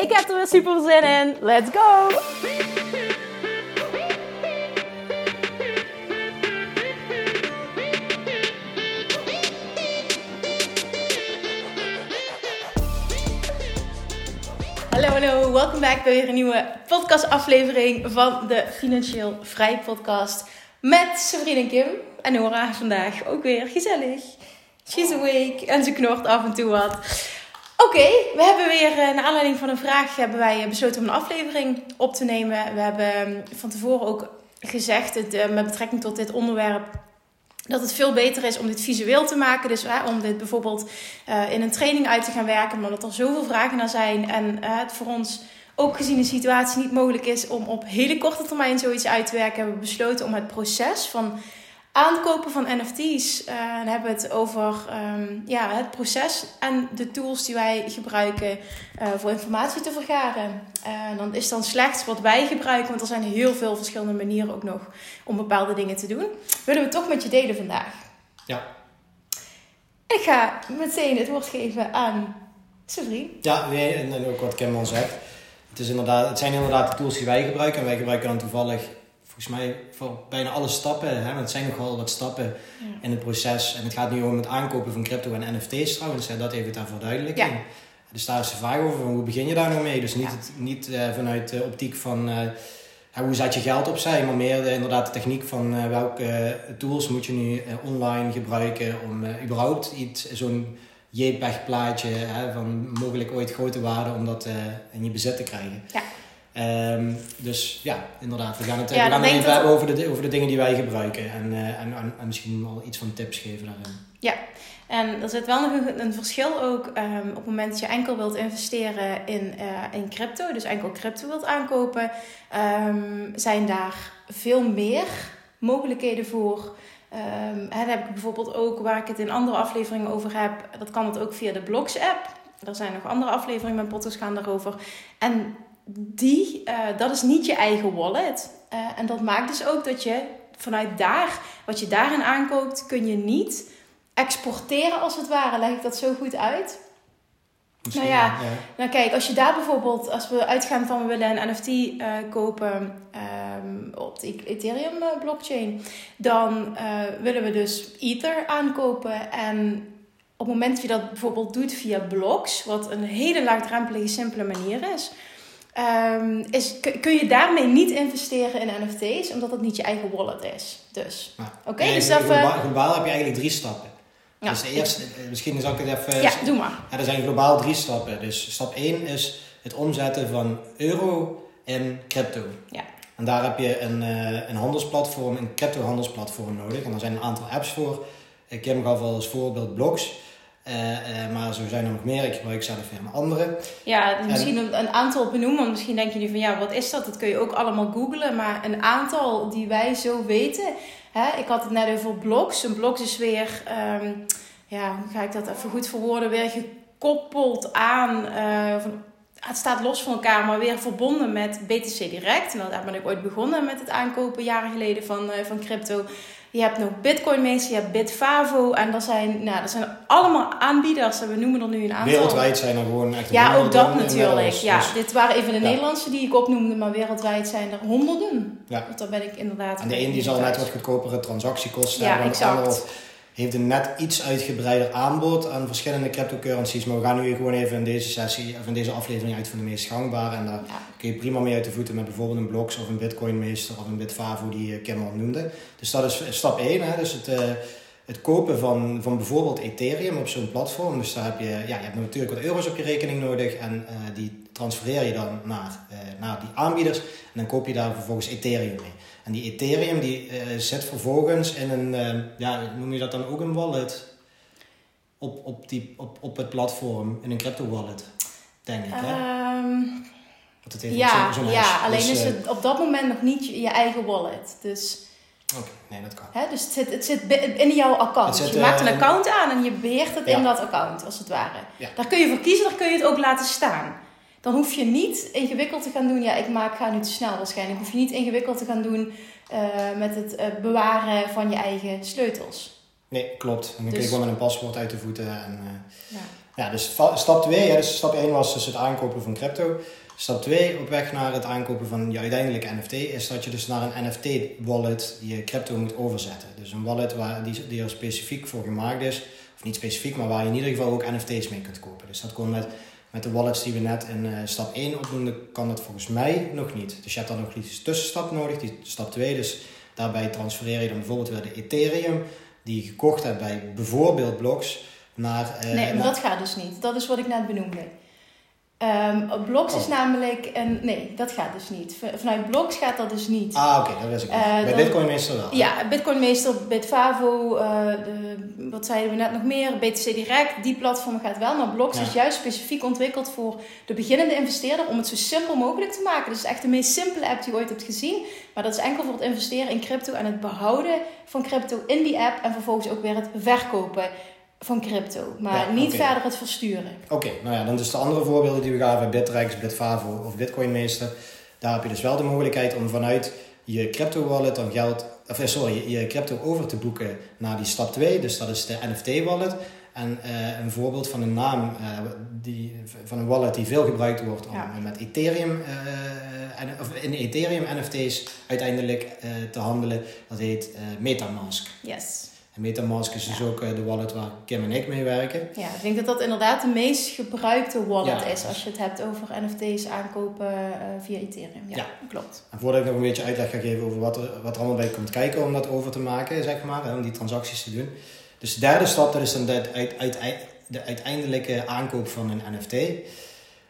Ik heb er weer super zin in. Let's go! Hallo, hallo. Welkom bij weer een nieuwe podcastaflevering van de Financieel Vrij podcast. Met Sabrina Kim en Nora vandaag ook weer gezellig. She's awake en ze knort af en toe wat. Oké, we hebben weer, eh, naar aanleiding van een vraag, hebben wij besloten om een aflevering op te nemen. We hebben ehm, van tevoren ook gezegd, het, eh, met betrekking tot dit onderwerp, dat het veel beter is om dit visueel te maken. Dus om dit bijvoorbeeld in een training uit te gaan werken, omdat er zoveel vragen naar zijn. En het voor ons, ook gezien de situatie, niet mogelijk is om op hele korte termijn zoiets uit te werken, hebben we besloten om het proces van aankopen van NFT's. Uh, dan hebben we het over um, ja, het proces en de tools die wij gebruiken uh, voor informatie te vergaren. Uh, dan is dan slechts wat wij gebruiken, want er zijn heel veel verschillende manieren ook nog om bepaalde dingen te doen. Willen we toch met je delen vandaag? Ja. Ik ga meteen het woord geven aan Sofie. Ja, nee, en ook wat Kim al zegt. Het, is inderdaad, het zijn inderdaad de tools die wij gebruiken. En wij gebruiken dan toevallig volgens mij voor bijna alle stappen, hè, want het zijn nog wel wat stappen ja. in het proces. En het gaat nu om het aankopen van crypto en NFT's trouwens, hè, dat even ter verduidelijking. Ja. Dus daar is de vraag over, hoe begin je daar nou mee? Dus niet, ja. het, niet uh, vanuit de optiek van uh, hoe zet je geld opzij, maar meer de, inderdaad de techniek van uh, welke tools moet je nu online gebruiken om überhaupt iets, zo'n JPEG plaatje hè, van mogelijk ooit grote waarde, om dat in je bezit te krijgen. Ja. Um, dus ja, inderdaad. We gaan het, ja, we gaan het even hebben over de, over de dingen die wij gebruiken. En, uh, en, en, en, misschien wel iets van tips geven daarin. Ja, en er zit wel nog een, een verschil ook um, op het moment dat je enkel wilt investeren in, uh, in crypto. Dus enkel crypto wilt aankopen. Um, zijn daar veel meer mogelijkheden voor. daar heb ik bijvoorbeeld ook, waar ik het in andere afleveringen over heb. Dat kan het ook via de Blocks app. Er zijn nog andere afleveringen met podcasts gaan daarover. En die, uh, dat is niet je eigen wallet. Uh, en dat maakt dus ook dat je vanuit daar, wat je daarin aankoopt, kun je niet exporteren als het ware. Leg ik dat zo goed uit? Misschien, nou ja, ja, nou kijk, als je daar bijvoorbeeld, als we uitgaan van we willen een NFT uh, kopen um, op de Ethereum blockchain, dan willen we dus Ether aankopen. En op het moment dat je dat bijvoorbeeld doet via blocks, wat een hele laagdrempelige, simpele manier is, Um, is, kun je daarmee niet investeren in NFT's, omdat dat niet je eigen wallet is. Dus, ja. oké. Okay, dus even... globaal, globaal heb je eigenlijk drie stappen. Ja. Dus eerst, eh, misschien zal ik het even... Ja, doe maar. Ja, er zijn globaal drie stappen. Dus stap 1 is het omzetten van euro in crypto. Ja. En daar heb je een, een handelsplatform, een crypto handelsplatform nodig. En daar zijn een aantal apps voor. Ik heb gaf al als voorbeeld Blocks. Uh, uh, maar zo zijn er nog meer. Ik gebruik zelf weer een andere. Ja, misschien een, een, aantal benoemen. Want misschien denk je nu van ja, wat is dat? Dat kun je ook allemaal googlen. Maar een aantal die wij zo weten. Hè? Ik had het net over blogs. Een blog is weer, um, ja, hoe ga ik dat even goed verwoorden? Weer gekoppeld aan. Uh, van, het staat los van elkaar, maar weer verbonden met BTC Direct. En daar ben ik ooit begonnen met het aankopen jaren geleden van, van crypto. Je hebt nog Bitcoin Meester, je hebt Bitfavo. En er zijn, nou, dat zijn allemaal aanbieders. En we noemen er nu een aantal. Wereldwijd zijn er gewoon echt Ja, ook dat natuurlijk. Ja, dus, dit waren even de ja. Nederlandse die ik opnoemde. Maar wereldwijd zijn er honderden. Ja. Want daar ben ik inderdaad... En de een die zal net wat goedkopere transactiekosten ja, hebben. exact heeft een net iets uitgebreider aanbod aan verschillende cryptocurrencies. Maar we gaan nu gewoon even in deze sessie, of in deze aflevering uit van de meest gangbare. En daar ja. kun je prima mee uit de voeten met bijvoorbeeld een Blocks of een Bitcoin Meester of een Bitfavo die Kim al noemde. Dus dat is stap 1. Hè? Dus het, uh, het kopen van, van bijvoorbeeld Ethereum op zo'n platform. Dus daar heb je, ja, je hebt natuurlijk wat euro's op je rekening nodig en uh, die transfereer je dan naar, uh, naar die aanbieders. En dan koop je daar vervolgens Ethereum mee. En die Ethereum die uh, zit vervolgens in een, uh, ja, noem je dat dan ook een wallet? Op, op, die, op, op het platform, in een crypto wallet, denk ik. Hè? Um, Want het heeft Ja, zo'n ja alleen Dus, is eh, het op dat moment nog niet je, je eigen wallet. Dus, Oké, nee, dat kan. hè, dus het zit, het zit in jouw account. Zit, je maakt eh, een account aan en je beheert het Ja. in dat account, als het ware. Ja. Daar kun je voor kiezen, daar kun je het ook laten staan. Dan hoef je niet ingewikkeld te gaan doen. Ja, ik maak, ga nu te snel waarschijnlijk. Hoef je niet ingewikkeld te gaan doen eh, met het eh, bewaren van je eigen sleutels. Nee, klopt. En dan kun Dus- je gewoon met een paswoord uit de voeten. En, eh, Ja. ja, dus stap 2, ja, dus stap 1 was dus het aankopen van crypto. Stap 2 op weg naar het aankopen van je uiteindelijke NFT is dat je dus naar een NFT-wallet je crypto moet overzetten. Dus een wallet waar, die, die er specifiek voor gemaakt is, of niet specifiek, maar waar je in ieder geval ook NFT's mee kunt kopen. Dus dat kon met, met de wallets die we net in eh, stap 1 opnoemden, kan dat volgens mij nog niet. Dus je hebt dan nog een tussenstap nodig, die stap 2. Dus daarbij transfereer je dan bijvoorbeeld weer de Ethereum die je gekocht hebt bij bijvoorbeeld Blocks naar... eh, Nee, maar naar- dat gaat dus niet. Dat is wat ik net benoemde. Blocks is Oh. namelijk een. Nee, dat gaat dus niet. Vanuit Blocks gaat dat dus niet. Ah, oké, dat wist ik. Eh, bij dan- Bitcoin meestal wel. Ja, Bitcoin meestal, Bitfavo, eh, de, wat zeiden we net nog meer, BTC Direct, die platform gaat wel. Maar Blocks Ja. is juist specifiek ontwikkeld voor de beginnende investeerder om het zo simpel mogelijk te maken. Dus echt de meest simpele app die je ooit hebt gezien. Maar dat is enkel voor het investeren in crypto en het behouden van crypto in die app en vervolgens ook weer het verkopen van crypto. Maar Ja, niet verder het versturen. Oké, nou ja, dan dus de andere voorbeelden die we gaven, Bittrex, Bitfavo of Bitcoin Meester. Daar heb je dus wel de mogelijkheid om vanuit je crypto wallet dan geld, of eh, sorry, je, crypto over te boeken naar die stap 2. Dus dat is de NFT wallet. En eh, een voorbeeld van een naam, eh, die, van een wallet die veel gebruikt wordt om Ja. met Ethereum, en, of in Ethereum NFT's uiteindelijk te handelen. Dat heet Metamask. Yes. Metamask is dus ook eh, de wallet waar Kim en ik mee werken. Ja, ik denk dat dat inderdaad de meest gebruikte wallet Ja. is als je het hebt over NFT's aankopen eh, via Ethereum. Ja, Ja. klopt. En voordat ik nog een beetje uitleg ga geven over wat er, wat er allemaal bij komt kijken om dat over te maken, zeg maar, hè, om die transacties te doen. Dus de derde stap, dat is dan de, uit, uit, de uiteindelijke aankoop van een NFT.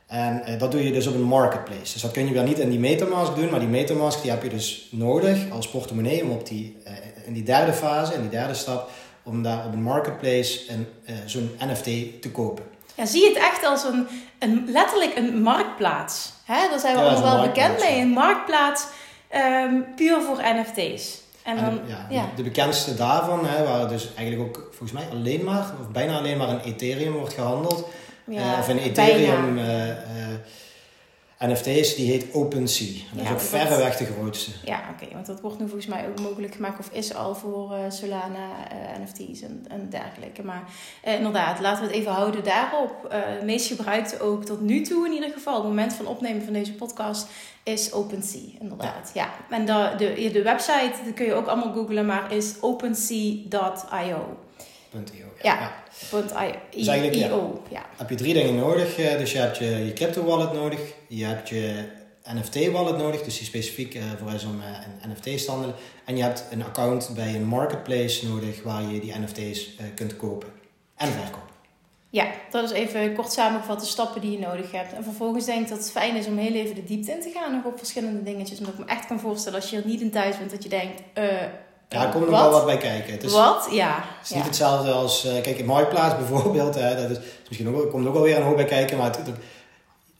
En eh, dat doe je dus op een marketplace. Dus dat kun je wel niet in die Metamask doen, maar die Metamask die heb je dus nodig als portemonnee om op die, eh, in die derde fase, in die derde stap, om daar op een marketplace een, eh, zo'n NFT te kopen. Ja, zie je het echt als een, een letterlijk een marktplaats. Hè? Daar zijn we Ja, allemaal wel bekend mee. Een marktplaats ehm, puur voor NFT's. En En dan, de, ja, ja. De, bekendste daarvan, hè, waar dus eigenlijk ook volgens mij alleen maar, of bijna alleen maar een Ethereum wordt gehandeld. ja, Eh, of een. Ethereum eh, NFT's, die heet OpenSea. En dat Ja, is ook verreweg de grootste. Ja, oké, want dat wordt nu volgens mij ook mogelijk gemaakt of is al voor eh, Solana, eh, NFT's en, en dergelijke. Maar eh, inderdaad, laten we het even houden daarop. Het meest gebruikte ook tot nu toe in ieder geval, op het moment van opnemen van deze podcast, is OpenSea. Inderdaad, ja. En de, de, de website, dat kun je ook allemaal googlen, maar is opensea.io. .io. Ja. Punt .io. Dus eigenlijk, ja. IO, ja. Heb je drie dingen nodig. eh, Dus je hebt je, je crypto wallet nodig. Je hebt je NFT wallet nodig. Dus die specifiek eh, voor is om eh, een NFT's te handelen. En je hebt een account bij een marketplace nodig waar je die NFT's eh, kunt kopen en verkopen. Ja, dat is even kort samengevat de stappen die je nodig hebt. En vervolgens denk ik dat het fijn is om heel even de diepte in te gaan nog op verschillende dingetjes. Omdat ik me echt kan voorstellen als je er niet in thuis bent dat je denkt, eh Ja, er komt nog wat? wel wat bij kijken. Het is, Wat? Ja. Het is ja. niet hetzelfde als, eh, kijk, in Marktplaats bijvoorbeeld, hè, dat is, is misschien ook, komt ook alweer een hoop bij kijken, maar het, het-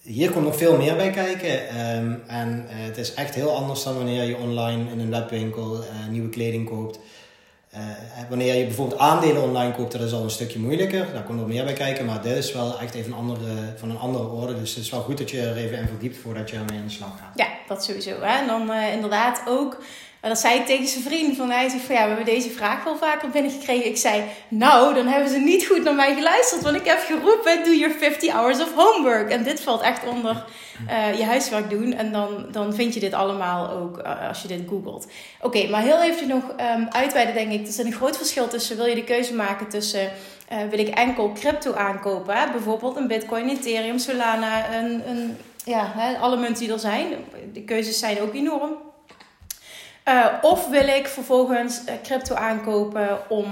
hier komt nog veel meer bij kijken. Ehm, en eh, het is echt heel anders dan wanneer je online in een webwinkel eh, nieuwe kleding koopt. Wanneer je bijvoorbeeld aandelen online koopt, dat is al een stukje moeilijker. Daar komt nog meer bij kijken, maar dit is wel echt even een andere, van een andere orde. Dus het is wel goed dat je er even in verdiept voordat je ermee aan de slag gaat. Ja, dat sowieso. Hè? En dan eh, inderdaad ook, eh, dat zei ik tegen zijn vriend, van hij zegt van ja, we hebben deze vraag wel vaker binnengekregen. Ik zei, nou, dan hebben ze niet goed naar mij geluisterd, want ik heb geroepen, doe your 50 hours of homework. En dit valt echt onder eh, je huiswerk doen en dan, dan vind je dit allemaal ook als je dit googelt. Oké, maar heel even nog um, uitweiden denk ik, er zit een groot verschil tussen, wil je de keuze maken tussen... Wil ik enkel crypto aankopen, hè? bijvoorbeeld een bitcoin, ethereum, solana, een, een, ja, alle munten die er zijn. De keuzes zijn ook enorm. Uh, of wil ik vervolgens uh, crypto aankopen om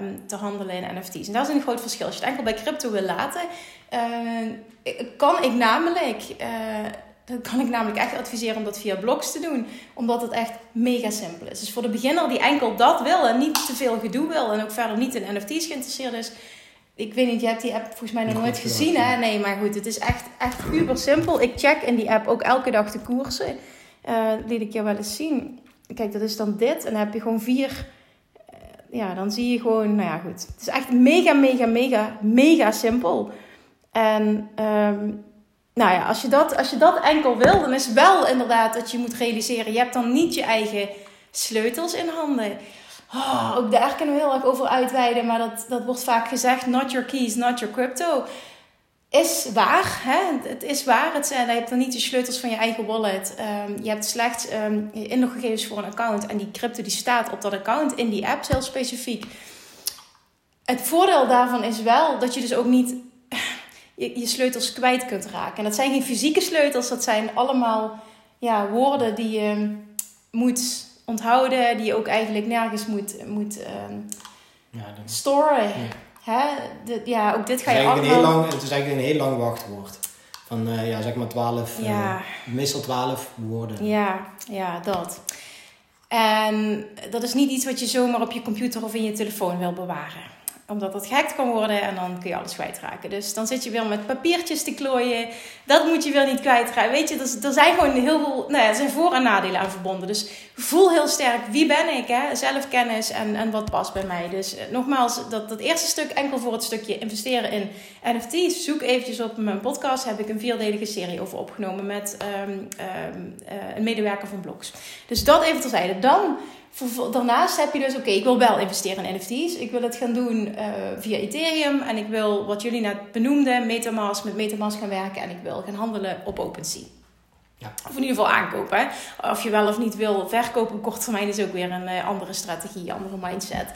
um, te handelen in NFT's. En daar is een groot verschil. Als je het enkel bij crypto wil laten, uh, kan ik namelijk... Dan kan ik namelijk echt adviseren om dat via blogs te doen. Omdat het echt mega simpel is. Dus voor de beginner die enkel dat wil en niet te veel gedoe wil. En ook verder niet in NFT's geïnteresseerd is. Ik weet niet, je hebt die app volgens mij nog nooit gezien, hè? Nee, maar goed, het is echt, echt super simpel. Ik check in die app ook elke dag de koersen. Uh, liet ik je wel eens zien. Kijk, dat is dan dit. En dan heb je gewoon vier... Uh, ja, dan zie je gewoon... Nou ja, goed. Het is echt mega, mega, mega, mega simpel. En... Um, nou ja, als je, dat, als je dat enkel wil, dan is wel inderdaad dat je moet realiseren. Je hebt dan niet je eigen sleutels in handen. Oh, ook daar kunnen we heel erg over uitweiden, maar dat, dat wordt vaak gezegd: not your keys, not your crypto. Is waar, hè? het is waar. Het, je hebt dan niet de sleutels van je eigen wallet. Um, je hebt slechts um, inloggegevens voor een account. En die crypto die staat op dat account in die app, heel specifiek. Het voordeel daarvan is wel dat je dus ook niet je, je sleutels kwijt kunt raken. En dat zijn geen fysieke sleutels, dat zijn allemaal ja, woorden die je moet onthouden, die je ook eigenlijk nergens moet, moet uh, ja, storen. Hè? De, ja, ook dit ga je allemaal... Heel lang, het is eigenlijk een heel lang wachtwoord. Van uh, ja, zeg maar 12, ja. Uh, meestal 12 woorden. Ja, ja, dat. En dat is niet iets wat je zomaar op je computer of in je telefoon wil bewaren omdat dat gehackt kan worden en dan kun je alles kwijtraken. Dus dan zit je weer met papiertjes te klooien. Dat moet je weer niet kwijtraken. Weet je, er, zijn gewoon heel veel... Nou ja, er zijn voor- en nadelen aan verbonden. Dus voel heel sterk, wie ben ik? Hè? Zelfkennis en, en wat past bij mij. Dus eh, nogmaals, dat, dat eerste stuk enkel voor het stukje investeren in NFT's. Zoek eventjes op mijn podcast. Heb ik een vierdelige serie over opgenomen met um, um, uh, een medewerker van Blogs. Dus dat even terzijde. Dan Daarnaast heb je dus, oké, ik wil wel investeren in NFT's. Ik wil het gaan doen uh, via Ethereum. En ik wil, wat jullie net benoemden, Metamask, met Metamask gaan werken. En ik wil gaan handelen op OpenSea. Ja. Of in ieder geval aankopen. Of je wel of niet wil verkopen op korte termijn is ook weer een uh, andere strategie, andere mindset.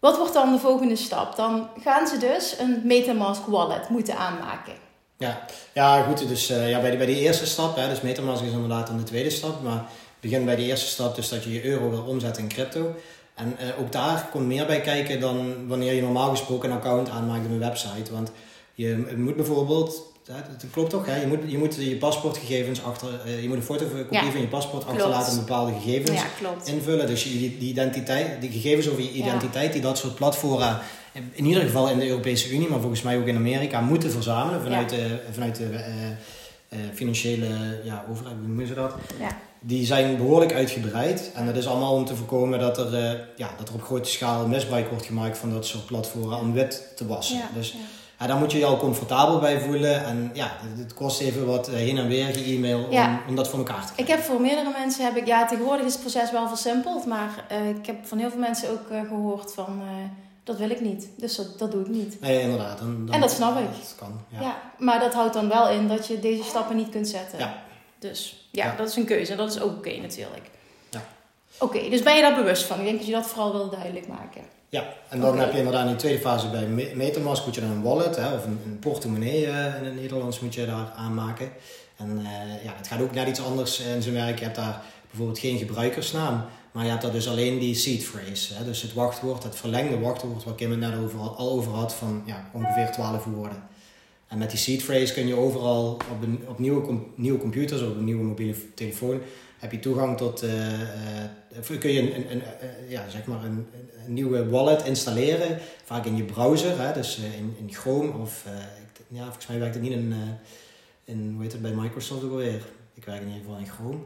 Wat wordt dan de volgende stap? Dan gaan ze dus een Metamask wallet moeten aanmaken. Ja, ja goed. Dus uh, ja, bij, die, bij die eerste stap, hè, dus Metamask is inderdaad dan de tweede stap. Maar begin bij de eerste stap, dus dat je je euro wil omzetten in crypto. En uh, ook daar komt meer bij kijken dan wanneer je normaal gesproken een account aanmaakt op een website. Want je moet bijvoorbeeld, dat klopt toch, hè? Je, moet, je moet je paspoortgegevens achter, uh, je moet een fotocopie van je paspoort achterlaten en bepaalde gegevens ja, invullen. Dus je, die, identiteit, die gegevens over je identiteit die dat soort platformen in ieder geval in de Europese Unie, maar volgens mij ook in Amerika, moeten verzamelen vanuit de, vanuit de uh, financiële ja, overheid, hoe noemen ze dat? Ja die zijn behoorlijk uitgebreid. En dat is allemaal om te voorkomen dat er, uh, ja, dat er op grote schaal misbruik wordt gemaakt van dat soort platformen om wit te wassen. dus ja. daar moet je je al comfortabel bij voelen. En ja, het, kost even wat eh, heen en weer e-mail om, om dat voor elkaar te krijgen. Ik heb voor meerdere mensen, heb ik, ja tegenwoordig is het proces wel versimpeld. Maar uh, ik heb van heel veel mensen ook gehoord van dat wil ik niet. Dus dat, dat doe ik niet. Nee, inderdaad. Dan, dan, en dat snap ik. Dat kan, ja. ja. Maar dat houdt dan wel in dat je deze stappen niet kunt zetten. Ja. Dus ja, dat is een keuze en dat is ook oké natuurlijk. Ja. Oké, dus ben je daar bewust van? Ik denk dat je dat vooral wil duidelijk maken. Ja, en dan heb je inderdaad in de tweede fase bij Metamask moet je dan een wallet hè, of een, een portemonnee uh, in het Nederlands moet je daar aanmaken. En uh, ja, het gaat ook net iets anders in zijn werk. Je hebt daar bijvoorbeeld geen gebruikersnaam, maar je hebt daar dus alleen die seed phrase. Hè, dus het wachtwoord, het verlengde wachtwoord waar Kim het net over, al over had van ja, ongeveer 12 woorden. En met die seed phrase kun je overal op, een, op nieuwe, nieuwe computers of op een nieuwe mobiele telefoon heb je toegang tot, uh, uh, kun je een, een, een uh, ja, zeg maar een, een, nieuwe wallet installeren, vaak in je browser, hè, dus in, in Chrome of, ja, volgens mij werkt het niet in, in hoe heet het bij Microsoft ook alweer. Ik werk in ieder geval in Chrome.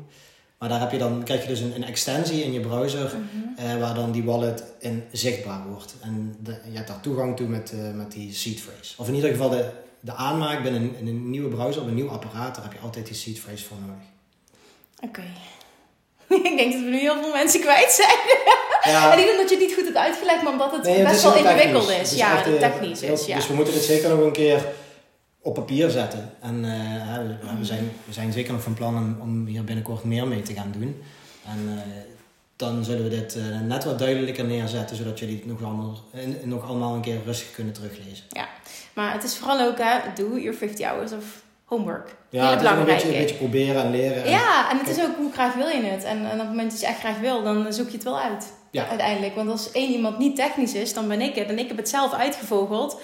Maar daar heb je dan, krijg je dus een, een extensie in je browser mhm. waar dan die wallet in zichtbaar wordt. En de, je hebt daar toegang toe met, met die seed phrase. Of in ieder geval de, de aanmaak bij een, een nieuwe browser, op een nieuw apparaat, daar heb je altijd die seed phrase voor nodig. Oké. ik denk dat we nu heel veel mensen kwijt zijn. Ja. en niet omdat je het niet goed hebt uitgelegd, maar omdat het best wel ingewikkeld is. ja, eh, technisch is. Ja. Dus we moeten het zeker nog een keer op papier zetten. En uh, we, zijn, we zijn zeker nog van plan om, om hier binnenkort meer mee te gaan doen. En uh, dan zullen we dit uh, net wat duidelijker neerzetten, zodat jullie het nog allemaal, nog allemaal een keer rustig kunnen teruglezen. Ja, maar het is vooral ook, hè, do your 50 hours of homework. Ja, het is een beetje, een beetje proberen en leren. ja, en het is ook hoe graag wil je het. En, en op het moment dat je echt graag wil, dan zoek je het wel uit. Ja. Uiteindelijk. Want als één iemand niet technisch is, dan ben ik het. En ik heb het zelf uitgevogeld.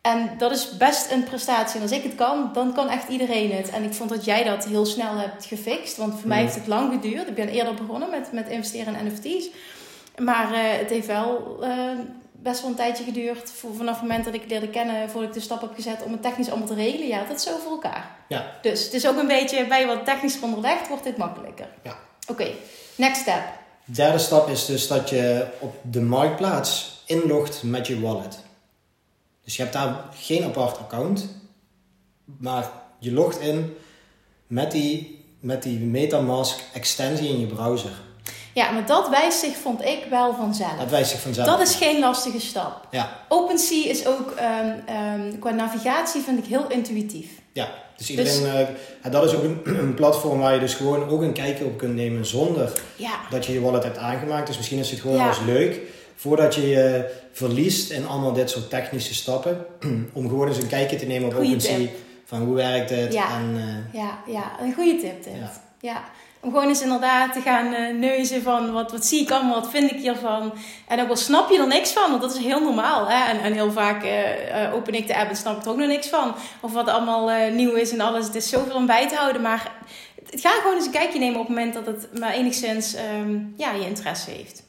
En dat is best een prestatie. En als ik het kan, dan kan echt iedereen het. En ik vond dat jij dat heel snel hebt gefixt. Want voor mij mm. heeft het lang geduurd. Ik ben eerder begonnen met, met investeren in NFT's. Maar uh, het heeft wel uh, best wel een tijdje geduurd voor, vanaf het moment dat ik leerde kennen, voordat ik de stap heb gezet om het technisch allemaal te regelen. Ja, dat is zo voor elkaar. Ja. Dus het is ook een beetje, bij je wat technisch onderlegd, wordt dit makkelijker. Ja. Oké, next step. De derde stap is dus dat je op de marktplaats inlogt met je wallet. Dus je hebt daar geen apart account, maar je logt in met die, met die MetaMask extensie in je browser. Ja, maar dat wijst zich, vond ik, wel vanzelf. Dat wijst zich vanzelf. Dat is geen lastige stap. Ja. OpenSea is ook, ehm, ehm, qua navigatie vind ik heel intuïtief. Ja, dus iedereen, eh, dat is ook een, een, platform waar je dus gewoon ook een kijkje op kunt nemen zonder Ja. dat je je wallet hebt aangemaakt. Dus misschien is het gewoon Ja. wel eens leuk voordat je je verliest in allemaal dit soort technische stappen. om gewoon eens een kijkje te nemen op Goeie OpenSea. tip. Van hoe werkt het Ja. en... eh, Ja, ja, een goede tip dit. Ja. Ja. Om gewoon eens inderdaad te gaan eh, neuzen van wat, wat zie ik allemaal, wat vind ik hiervan. En ook al snap je er niks van, want dat is heel normaal. Hè? En, en heel vaak eh, eh, open ik de app en snap ik er ook nog niks van. Of wat allemaal nieuw is en alles. Het is zoveel om bij te houden. Maar het ga gewoon eens een kijkje nemen op het moment dat het maar enigszins ehm, ja, je interesse heeft.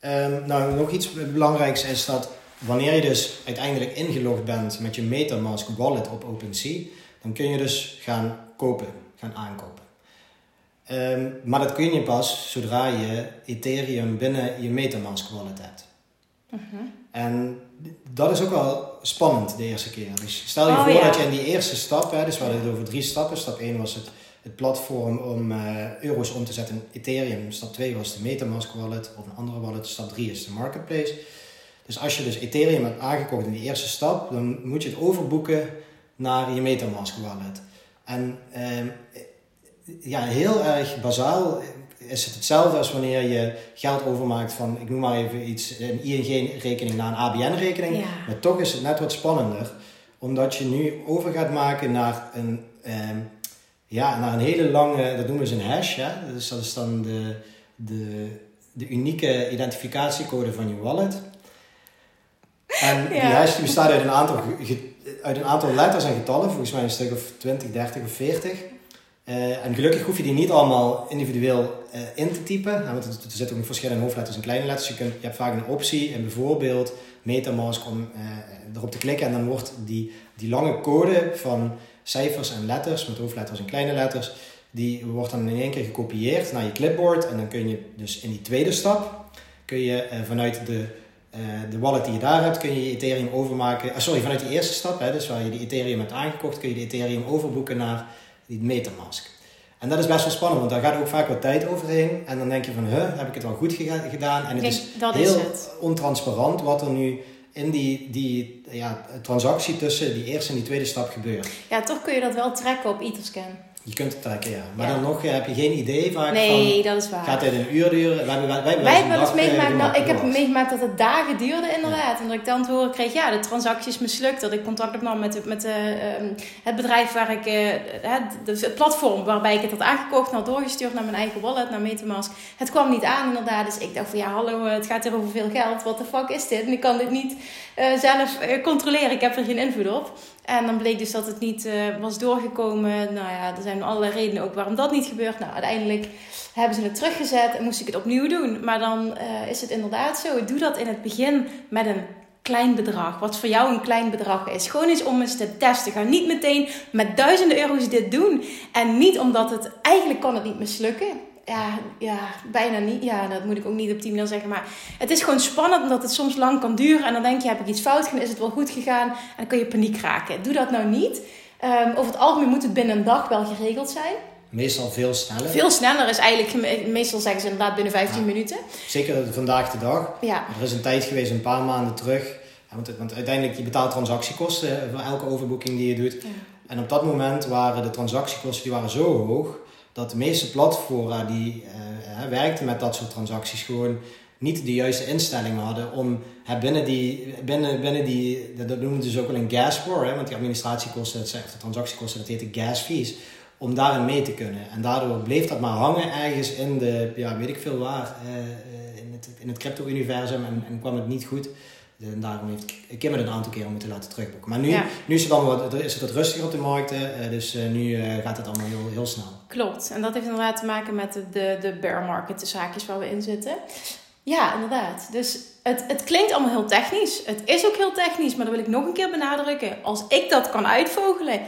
Ehm, nou, nog iets belangrijks is dat wanneer je dus uiteindelijk ingelogd bent met je MetaMask wallet op OpenSea, dan kun je dus gaan kopen, gaan aankopen. Ehm, maar dat kun je pas zodra je Ethereum binnen je MetaMask wallet hebt. En dat is ook wel spannend de eerste keer. Dus stel je Oh, voor ja. dat je in die eerste stap, hè, dus we hadden het over drie stappen. Stap 1 was het, het platform om eh, euro's om te zetten in Ethereum. Stap 2 was de Metamask wallet of een andere wallet. Stap 3 is de marketplace. Dus als je dus Ethereum hebt aangekocht in die eerste stap, dan moet je het overboeken naar je Metamask wallet. En ehm, ja, heel erg bazaal is het hetzelfde als wanneer je geld overmaakt van, ik noem maar even iets, een ING-rekening naar een ABN-rekening. Ja. Maar toch is het net wat spannender, omdat je nu over gaat maken naar een, ehm, ja, naar een hele lange, dat noemen ze een hash. Hè? Dus dat is dan de, de, de unieke identificatiecode van je wallet. En die Ja. hash die bestaat uit een, aantal, uit een aantal letters en getallen, volgens mij een stuk of 20, 30 of 40. Eh, en gelukkig hoef je die niet allemaal individueel eh, in te typen. Want er, zitten ook verschillende hoofdletters en kleine letters. Je, je hebt vaak een optie in bijvoorbeeld Metamask om eh, erop te klikken. En dan wordt die, die lange code van cijfers en letters, met hoofdletters en kleine letters, die wordt dan in één keer gekopieerd naar je clipboard. En dan kun je dus in die tweede stap, kun je vanuit de, de wallet die je daar hebt, kun je je Ethereum overmaken. ah, sorry, vanuit die eerste stap, hè, dus waar je die Ethereum hebt aangekocht, kun je de Ethereum overboeken naar die Metamask. En dat is best wel spannend, want daar gaat ook vaak wat tijd overheen. En dan denk je van, huh, heb ik het wel goed gedaan? En het Kijk, is dat heel is het. ontransparant wat er nu in die, die ja, transactie tussen die eerste en die tweede stap gebeurt. Ja, toch kun je dat wel trekken op Etherscan. Je kunt het trekken, ja. Maar Ja. dan nog heb je geen idee vaak Nee, van, dat is waar. gaat dit een uur duren? Wij, hebben- wij, wij, Wij hebben wel eens eh, meegemaakt, nou, ik heb meegemaakt dat het dagen duurde inderdaad. En dat ik dan te horen kreeg, ja, de transactie is mislukt. Dat ik contact opnam met, de- met de, ehm, het bedrijf waar ik, eh, het, dus het platform waarbij ik het had aangekocht had doorgestuurd naar mijn eigen wallet, naar Metamask. Het kwam niet aan inderdaad, dus ik dacht van ja, hallo, eh, het gaat hier over veel geld. Wat de fuck is dit? En ik kan dit niet eh, zelf eh, controleren, ik heb er geen invloed op. En dan bleek dus dat het niet eh, was doorgekomen. Nou ja, er zijn allerlei redenen ook waarom dat niet gebeurt. Nou, uiteindelijk hebben ze het teruggezet en moest ik het opnieuw doen. Maar dan is het inderdaad zo. Doe dat in het begin met een klein bedrag. Wat voor jou een klein bedrag is. Gewoon eens om eens te testen. Ga niet meteen met duizenden euro's dit doen. En niet omdat het... Eigenlijk kan het niet mislukken. Ja, ja, bijna niet. Ja, dat moet ik ook niet op die manier zeggen. Maar het is gewoon spannend omdat het soms lang kan duren. En dan denk je, heb ik iets fout gedaan? Is het wel goed gegaan? En dan kun je paniek raken. Doe dat nou niet. Ehm, over het algemeen moet het binnen een dag wel geregeld zijn. Meestal veel sneller. Veel sneller is eigenlijk, meestal zeggen ze inderdaad binnen 15 Ja. minuten. Zeker vandaag de dag. Ja, Er is een tijd geweest, een paar maanden terug. Want, want uiteindelijk, je betaalt transactiekosten hè, voor elke overboeking die je doet. Ja. En op dat moment waren de transactiekosten die waren zo hoog dat de meeste platformen die eh, hè, werkten met dat soort transacties gewoon niet de juiste instellingen hadden om binnen die, binnen, binnen die, dat noemen ze dus ook wel een gas war, hè, want die administratiekosten, dat echt de transactiekosten, dat heette gas fees, om daarin mee te kunnen. En daardoor bleef dat maar hangen ergens in de, ja, weet ik veel waar, eh, eh, in het, in het crypto-universum en, en kwam het niet goed. En daarom heeft Kim het een aantal keren moeten laten terugboeken. Maar nu, Ja. nu is, het allemaal wat, is het wat rustiger op de markten. eh, dus eh, nu eh, gaat het allemaal heel, heel snel. klopt. En dat heeft inderdaad te maken met de, de, de bear market, de zaakjes waar we in zitten. Ja, inderdaad. Dus het, het klinkt allemaal heel technisch. Het is ook heel technisch, maar dat wil ik nog een keer benadrukken. Als ik dat kan uitvogelen,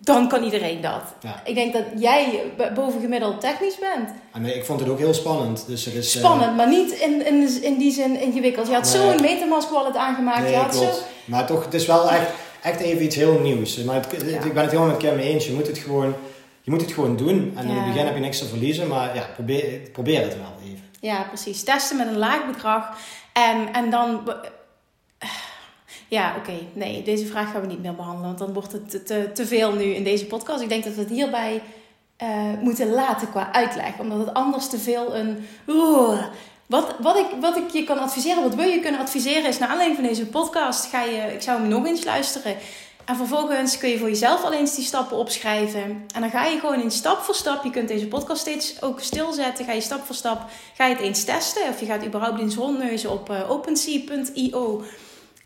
dan kan iedereen dat. Ja. Ik denk dat jij bovengemiddeld technisch bent. Ah, nee, ik vond het ook heel spannend. Dus er is, eh, Spannend, maar niet in, in, in die zin ingewikkeld. Je had Nee. zo'n metamask wallet aangemaakt. Nee, je had klopt. zo... Maar toch, het is wel echt, echt even iets heel nieuws. Maar het- Ja. ik ben het helemaal met Kim mee eens. Je moet het gewoon, je moet het gewoon doen. En in het begin heb je niks te verliezen. Maar ja, probeer, probeer het wel even. Ja, precies. Testen met een laag bedrag. En, en dan... Ja, oké. Nee, deze vraag gaan we niet meer behandelen. Want dan wordt het te, te, te veel nu in deze podcast. Ik denk dat we het hierbij eh, moeten laten qua uitleg. Omdat het anders te veel een... Wat, wat, ik, wat ik je kan adviseren, wat wil je kunnen adviseren, is naar aanleiding van deze podcast ga je, ik zou hem nog eens luisteren. En vervolgens kun je voor jezelf al eens die stappen opschrijven. En dan ga je gewoon in stap voor stap. Je kunt deze podcast steeds ook stilzetten. Ga je stap voor stap, ga je het eens testen. Of je gaat überhaupt eens rondneuzen op eh, OpenSea.io.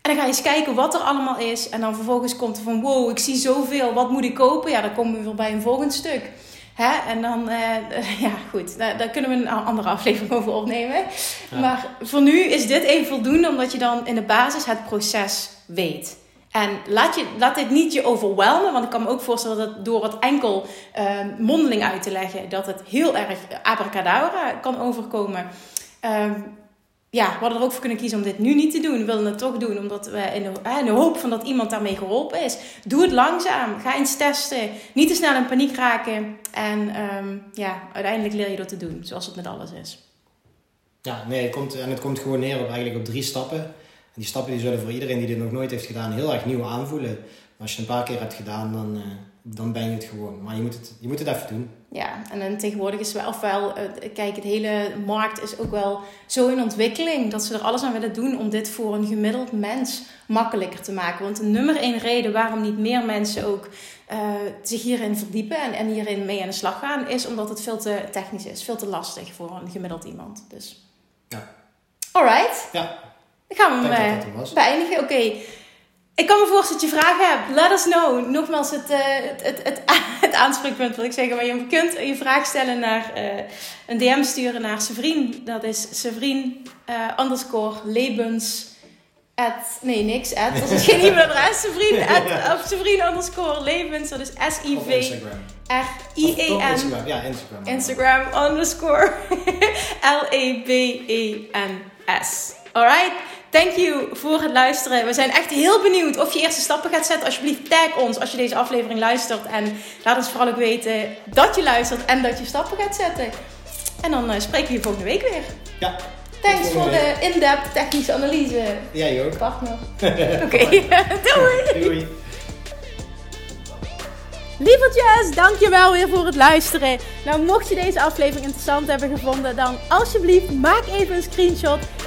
En dan ga je eens kijken wat er allemaal is. En dan vervolgens komt er van, wow, ik zie zoveel. Wat moet ik kopen? Ja, dan komen we weer bij een volgend stuk. Hè? En dan, eh, ja goed, daar, daar kunnen we een andere aflevering over opnemen. Ja. Maar voor nu is dit even voldoende, omdat je dan in de basis het proces weet. En laat, je, laat dit niet je overwelmen, want ik kan me ook voorstellen dat door het enkel eh, mondeling uit te leggen, dat het heel erg abracadabra kan overkomen. Ehm, ja, we hadden er ook voor kunnen kiezen om dit nu niet te doen. We willen het toch doen, omdat we in de, hoop van dat iemand daarmee geholpen is. Doe het langzaam. Ga eens testen. Niet te snel in paniek raken. En ehm, ja, uiteindelijk leer je door te doen, zoals het met alles is. Ja, nee, het komt, en het komt gewoon neer op eigenlijk op drie stappen. En die stappen die zullen voor iedereen die dit nog nooit heeft gedaan heel erg nieuw aanvoelen. Maar als je het een paar keer hebt gedaan, dan, eh, dan ben je het gewoon. Maar je moet het, je moet het even doen. Ja, en dan tegenwoordig is wel, ofwel, eh, kijk, het hele markt is ook wel zo in ontwikkeling dat ze er alles aan willen doen om dit voor een gemiddeld mens makkelijker te maken. Want de nummer één reden waarom niet meer mensen ook eh, zich hierin verdiepen en, en hierin mee aan de slag gaan, is omdat het veel te technisch is, veel te lastig voor een gemiddeld iemand. Dus. Ja. Alright, Ja, dan gaan we hem eh, beëindigen. Oké. Ik kan me voorstellen dat je vragen hebt. Let us know. Nogmaals, het, eh, het, het, het, het aanspreekpunt wil ik zeggen. Maar je kunt je vraag stellen naar eh, een DM sturen naar Sevrien. Dat is Sevrien eh, underscore Lebens. At, nee, niks. At, dat is geen e-mailadres. Sevrien, at, of Sevrien underscore Lebens. Dat is. Of op Instagram. Ja, Instagram. Instagram underscore L-E-B-E-N-S. Alright, thank you voor het luisteren. We zijn echt heel benieuwd of je eerste stappen gaat zetten. Alsjeblieft, tag ons als je deze aflevering luistert. En laat ons vooral ook weten dat je luistert en dat je stappen gaat zetten. En dan eh, spreken we je volgende week weer. Ja, Thanks voor de in-depth technische analyse, jij ook. partner. Oké, doei! Doei. Lievertjes, dankjewel weer voor het luisteren. Nou, mocht je deze aflevering interessant hebben gevonden, dan alsjeblieft maak even een screenshot